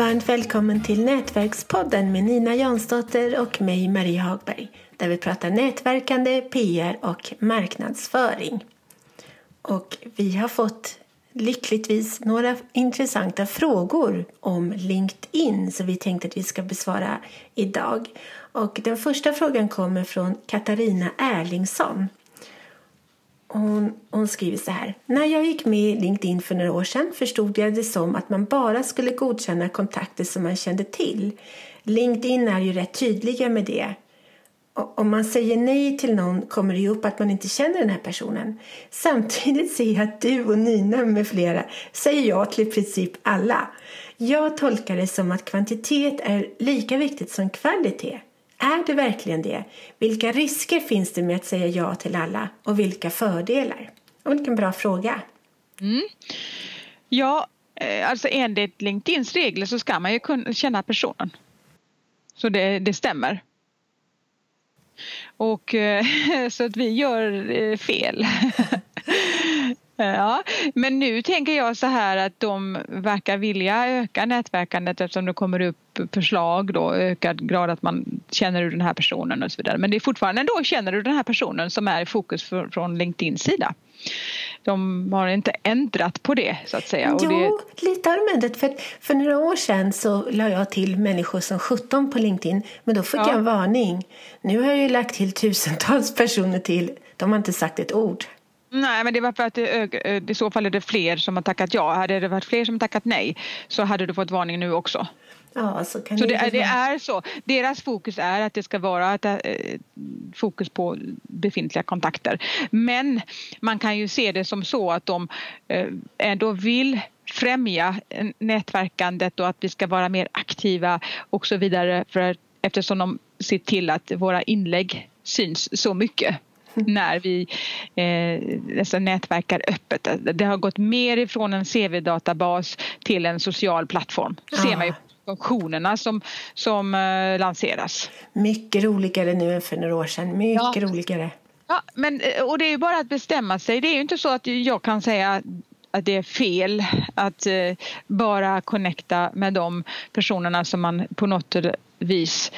Varmt välkommen till Nätverkspodden med Nina Jansdotter och mig Marie Hagberg där vi pratar nätverkande, PR och marknadsföring. Och vi har fått lyckligtvis några intressanta frågor om LinkedIn som vi tänkte att vi ska besvara idag. Och den första frågan kommer från Katarina Erlingsson. Hon, hon, skriver så här. När jag gick med i LinkedIn för några år sedan förstod jag det som att man bara skulle godkänna kontakter som man kände till. LinkedIn är ju rätt tydliga med det. Om man säger nej till någon kommer det ju upp att man inte känner den här personen. Samtidigt ser jag att du och Nina med flera säger ja till i princip alla. Jag tolkar det som att kvantitet är lika viktigt som kvalitet. Är det verkligen det? Vilka risker finns det med att säga ja till alla och vilka fördelar? Och vilken bra fråga. Mm. Ja, eh, alltså enligt LinkedIns regler så ska man ju kunna känna personen. Så det, det stämmer. Och eh, så att vi gör eh, fel. Ja, men nu tänker jag så här att de verkar vilja öka nätverkandet eftersom det kommer upp förslag då, ökad grad att man känner du den här personen och så vidare. Men det är fortfarande då känner du den här personen som är i fokus för, från LinkedIns sida. De har inte ändrat på det så att säga. Jo, det... lite har de ändrat. För, för några år sedan så la jag till människor som 17 på LinkedIn. Men då fick ja. jag en varning. Nu har jag ju lagt till tusentals personer till. De har inte sagt ett ord. Nej, men det var för att det, i så fall är det fler som har tackat ja. Hade det varit fler som tackat nej så hade du fått varning nu också. Ja, så kan så det, är, det är så. Deras fokus är att det ska vara ett, äh, fokus på befintliga kontakter. Men man kan ju se det som så att de äh, ändå vill främja nätverkandet och att vi ska vara mer aktiva och så vidare för, eftersom de ser till att våra inlägg syns så mycket när vi eh, alltså nätverkar öppet. Det har gått mer ifrån en CV-databas till en social plattform. Ja. ser man ju funktionerna som, som eh, lanseras. Mycket roligare nu än för några år sedan. Mycket ja. roligare. Ja, men, eh, och det är ju bara att bestämma sig. Det är ju inte så att jag kan säga att det är fel att eh, bara connecta med de personerna som man på något vis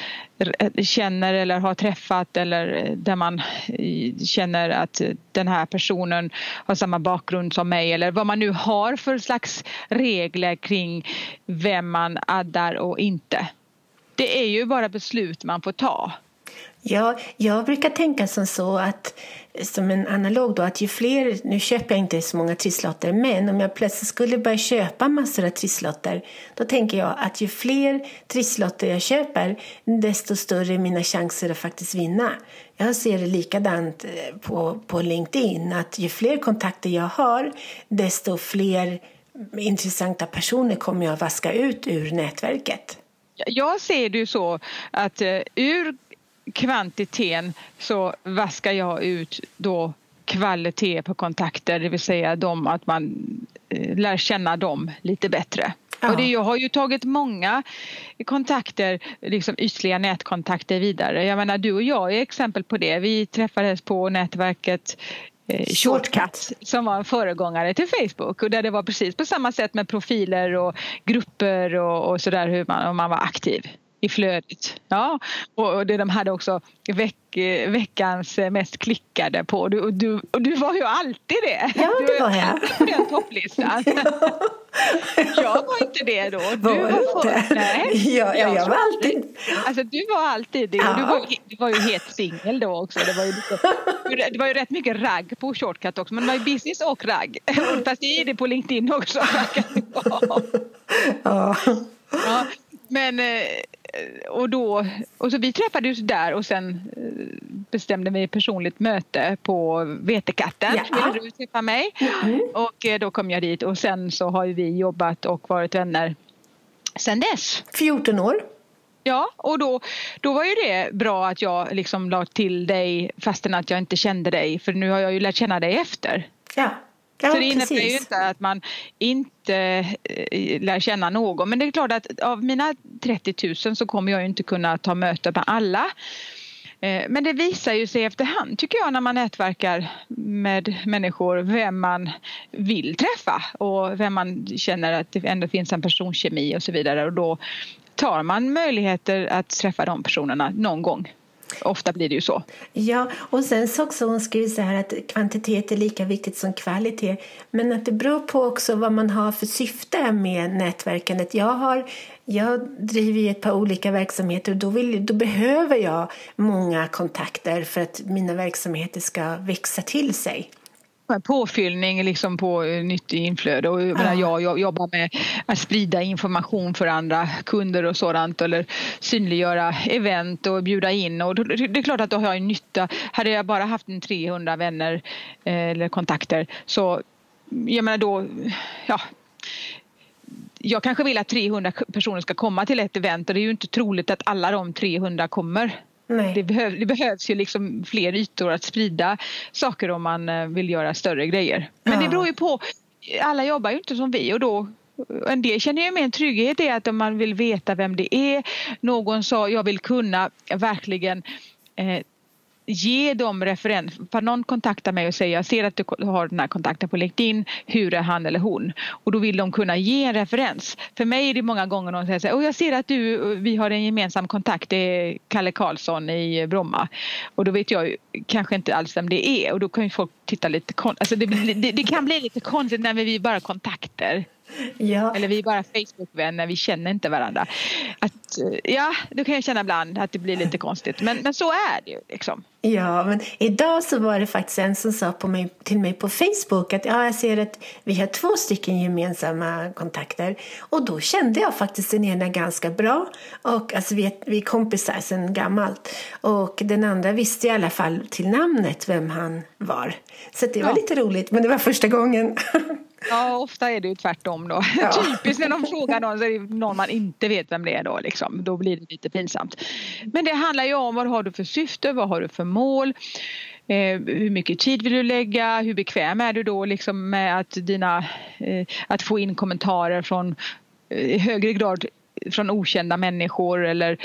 eh, känner eller har träffat eller eh, där man eh, känner att den här personen har samma bakgrund som mig eller vad man nu har för slags regler kring vem man addar och inte. Det är ju bara beslut man får ta. Ja, jag brukar tänka som så att som en analog då att ju fler, nu köper jag inte så många trisslotter, men om jag plötsligt skulle börja köpa massor av trisslotter då tänker jag att ju fler trisslotter jag köper desto större är mina chanser att faktiskt vinna. Jag ser det likadant eh, på, på LinkedIn att ju fler kontakter jag har desto fler intressanta personer kommer jag att vaska ut ur nätverket. Jag ser det ju så att eh, ur kvantiteten så vaskar jag ut då kvalitet på kontakter, det vill säga de, att man eh, lär känna dem lite bättre. Ja. Och det, jag har ju tagit många kontakter, liksom ytliga nätkontakter vidare. Jag menar du och jag är exempel på det. Vi träffades på nätverket eh, Shortcut som var en föregångare till Facebook och där det var precis på samma sätt med profiler och grupper och, och sådär hur man, om man var aktiv i flödet. Ja, och det de hade också veck, veckans mest klickade på. Du, och, du, och du var ju alltid det. Ja, det var jag. På den topplistan. jag var inte det då. Du var, var för, nej. Ja, jag, jag var alltid... Alltså du var alltid det. Ja. Du, var, du var ju helt singel då också. Det var, ju lite, det var ju rätt mycket ragg på Shortcut också. Men det var ju business och ragg. Fast det är det på LinkedIn också. ja. ja. Men Eh, och då, och så vi träffades där och sen eh, bestämde vi personligt möte på Vetekatten. Ja. Ville du träffa mig? Mm. Och eh, då kom jag dit och sen så har vi jobbat och varit vänner sen dess. 14 år. Ja, och då, då var ju det bra att jag liksom la till dig fastän att jag inte kände dig för nu har jag ju lärt känna dig efter. Ja. Ja, så det innebär precis. ju inte att man inte eh, lär känna någon. Men det är klart att av mina 30 000 så kommer jag inte kunna ta möte med alla. Eh, men det visar ju sig efterhand tycker jag när man nätverkar med människor vem man vill träffa och vem man känner att det ändå finns en personkemi och så vidare och då tar man möjligheter att träffa de personerna någon gång. Ofta blir det ju så. Ja, och sen så också hon skriver så här att kvantitet är lika viktigt som kvalitet. Men att det beror på också vad man har för syfte med nätverkandet. Jag, har, jag driver ju ett par olika verksamheter och då, vill, då behöver jag många kontakter för att mina verksamheter ska växa till sig påfyllning liksom på eh, nytt inflöde. Och jag, jag, jag jobbar med att sprida information för andra kunder och sådant eller synliggöra event och bjuda in. Och det är klart att då har jag nytta. Hade jag bara haft en 300 vänner eh, eller kontakter så jag menar då, ja jag kanske vill att 300 personer ska komma till ett event och det är ju inte troligt att alla de 300 kommer. Det, behöv, det, behövs ju liksom fler ytor att sprida saker om man eh, vill göra större grejer. Men ja. det beror ju på, alla jobbar ju inte som vi och då en del känner ju mer en trygghet i att om man vill veta vem det är. Någon sa jag vill kunna verkligen eh, ge dem referens. För någon kontaktar mig och säger jag ser att du har den här kontakten på LinkedIn. Hur är han eller hon? Och då vill de kunna ge en referens. För mig är det många gånger någon säger så här, jag ser att du, vi har en gemensam kontakt. Det är Kalle Karlsson i Bromma. Och då vet jag kanske inte alls vem det är och då kan ju folk titta lite konstigt. Alltså det, det, det, kan bli lite konstigt när vi bara kontakter. Ja. Eller vi är bara Facebookvänner, vi känner inte varandra. Att, ja, då kan jag känna ibland att det blir lite konstigt. Men, men så är det ju. Liksom. Ja, men idag så var det faktiskt en som sa på mig, till mig på Facebook att ja, jag ser att vi har två stycken gemensamma kontakter. Och då kände jag faktiskt den ena ganska bra. Och alltså vi är, vi är kompisar sedan gammalt. Och den andra visste i alla fall till namnet vem han var. Så det var ja. lite roligt, men det var första gången. Ja, ofta är det ju tvärtom då. Ja. Typiskt när de frågar någon så är det någon man inte vet vem det är då liksom. Då blir det lite pinsamt. Men det handlar ju om vad har du för syfte, vad har du för mål? Eh, hur mycket tid vill du lägga? Hur bekväm är du då liksom med att, dina, eh, att få in kommentarer från eh, i högre grad från okända människor eller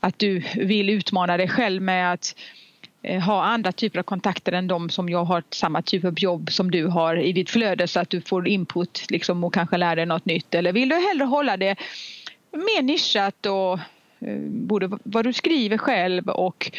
att du vill utmana dig själv med att Eh, Eh, ha andra typer av kontakter än de som jag har samma typ av jobb som du har i ditt flöde så att du får input liksom, och kanske lär dig något nytt. Eller vill du hellre hålla det mer nischat och eh, både vad du skriver själv och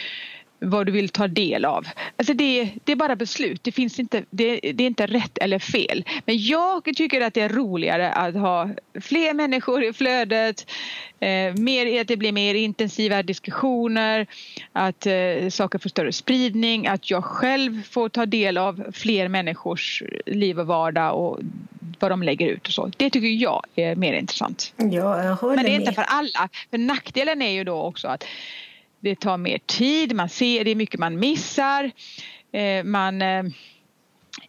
vad du vill ta del av. Alltså det, det är bara beslut, det, finns inte, det, det, är inte rätt eller fel. Men jag tycker att det är roligare att ha fler människor i flödet, eh, mer, att det blir mer intensiva diskussioner, att eh, saker får större spridning, att jag själv får ta del av fler människors liv och vardag och vad de lägger ut och så. Det tycker jag är mer intressant. Ja, jag Men det är inte för alla. För nackdelen är ju då också att det tar mer tid, man ser, det är mycket man missar. Eh, man, eh,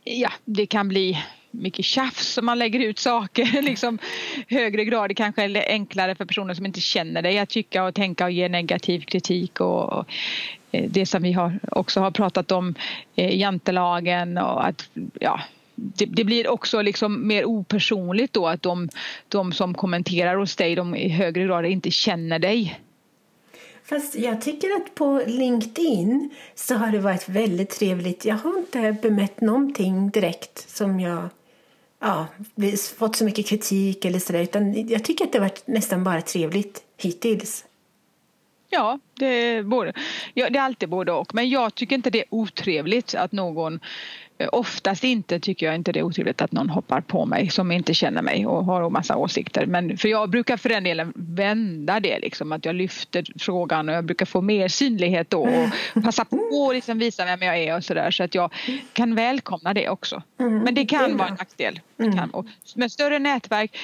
ja, det kan bli mycket tjafs om man lägger ut saker liksom högre grad. Det kanske är enklare för personer som inte känner dig att tycka och tänka och ge negativ kritik och, eh, det som vi har, också har pratat om, jantelagen och att ja, det, det, blir också liksom mer opersonligt då att de, de som kommenterar hos dig de i högre grad inte känner dig. Fast jag tycker att på LinkedIn så har det varit väldigt trevligt. Jag har inte bemött någonting direkt som jag ja, fått så mycket kritik eller sådär. Utan jag tycker att det har varit nästan bara trevligt hittills. Ja, det är, både, ja, det är alltid både och. Men jag tycker inte det är otrevligt att någon Eh, oftast inte tycker jag inte det är otrevligt att någon hoppar på mig som inte känner mig och har en massa åsikter. Men för jag brukar för den delen vända det liksom att jag lyfter frågan och jag brukar få mer synlighet då och passa på att liksom visa vem jag är och sådär så att jag kan välkomna det också. Mm, Men det kan vara en nackdel. Mm. Med större nätverk,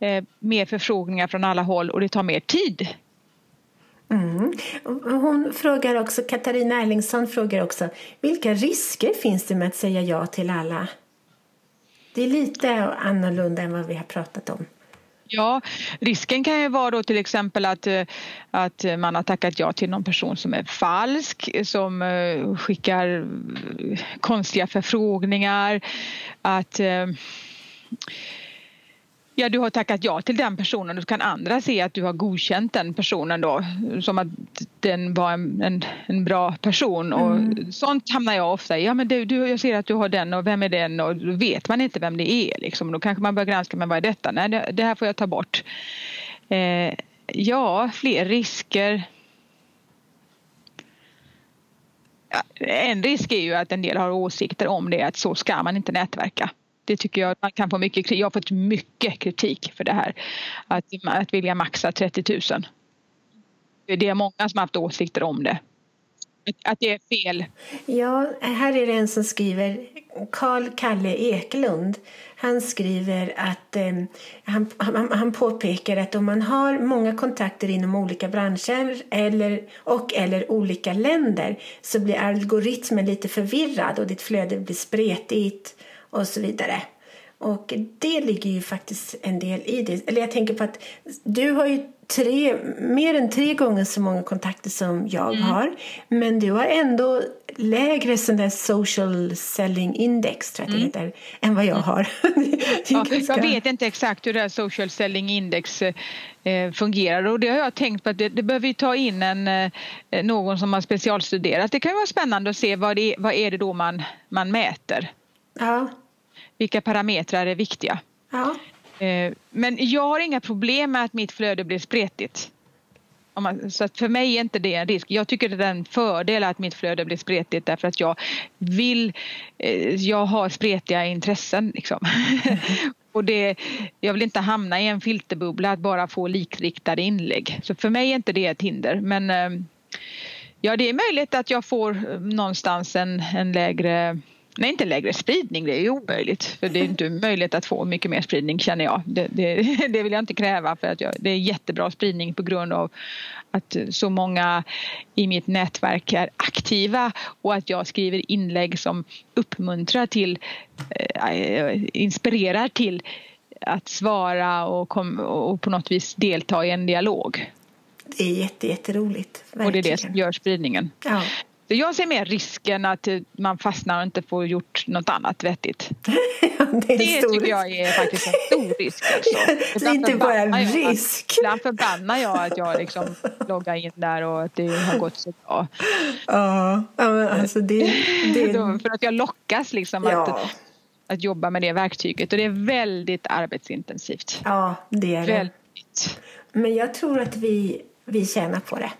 eh, mer förfrågningar från alla håll och det tar mer tid Mm. Hon frågar också, Katarina Erlingsson frågar också, vilka risker finns det med att säga ja till alla? Det är lite annorlunda än vad vi har pratat om. Ja, risken kan ju vara då till exempel att, eh, att man har tackat ja till någon person som är falsk, som eh, skickar eh, konstiga förfrågningar, att Ja, du har tackat ja till den personen så kan andra se att du har godkänt den personen då som att den var en, en, en bra person och mm. sånt hamnar jag ofta i. Ja, men du, du, jag ser att du har den och vem är den och då vet man inte vem det är liksom. Då kanske man börjar granska, men vad är detta? Nej, det, det här får jag ta bort. Eh, ja, fler risker. en risk är ju att en del har åsikter om det, att så ska man inte nätverka. Det tycker jag man kan få mycket Jag har fått mycket kritik för det här. Att, att vilja maxa 30 000. Det är många som har haft åsikter om det. Att det är fel. Ja, här är det en som skriver, Karl Kalle Eklund. Han skriver att eh, han, han, han påpekar att om man har många kontakter inom olika branscher eller, och eller olika länder så blir algoritmen lite förvirrad och ditt flöde blir spretigt och så vidare. Och det ligger ju faktiskt en del i det. Eller jag tänker på att du har ju tre, mer än tre gånger så många kontakter som jag mm. har. Men du har ändå lägre sån där social selling index tror jag mm. det heter, än vad jag mm. har. ja, ganska... Jag vet inte exakt hur det här social selling index eh, fungerar och det har jag tänkt på att det, det behöver vi ta in en, eh, någon som har specialstuderat. Det kan vara spännande att se vad, det, vad är det då man, man mäter. Ja vilka parametrar är viktiga. Ja. Eh, men jag har inga problem med att mitt flöde blir spretigt. Så för mig är inte det en risk. Jag tycker det är en fördel att mitt flöde blir spretigt därför att jag vill, eh, jag har spretiga intressen. Liksom. Och det, jag vill inte hamna i en filterbubbla att bara få likriktade inlägg. Så för mig är inte det ett hinder. Men eh, ja, det är möjligt att jag får någonstans en, en lägre Nej, inte lägre spridning, det är ju omöjligt. För det är inte möjligt att få mycket mer spridning känner jag. Det, det, det vill jag inte kräva för att jag, det är jättebra spridning på grund av att så många i mitt nätverk är aktiva och att jag skriver inlägg som uppmuntrar till, äh, inspirerar till att svara och, kom, och på något vis delta i en dialog. Det är jätte, jätteroligt. Verkligen. Och det är det som gör spridningen. Ja. Så jag ser mer risken att man fastnar och inte får gjort något annat vettigt. ja, det, det tycker jag är faktiskt en stor risk. Alltså. det är inte bara en risk. Ibland förbannar jag att jag liksom loggar in där och att det har gått så bra. Ja, alltså det... det... För att jag lockas liksom ja. att, att jobba med det verktyget och det är väldigt arbetsintensivt. Ja, det är det. Väldigt. Men jag tror att vi, vi tjänar på det.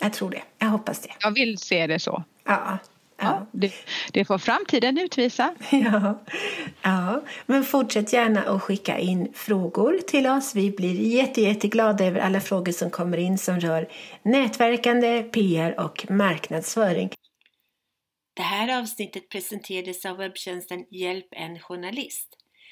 Jag tror det. Jag hoppas det. Jag vill se det så. Ja. Ja, det, det, får framtiden utvisa. Ja, ja, men fortsätt gärna att skicka in frågor till oss. Vi blir jätte, jätteglada över alla frågor som kommer in som rör nätverkande, PR och marknadsföring. Det här avsnittet presenterades av webbtjänsten Hjälp en journalist.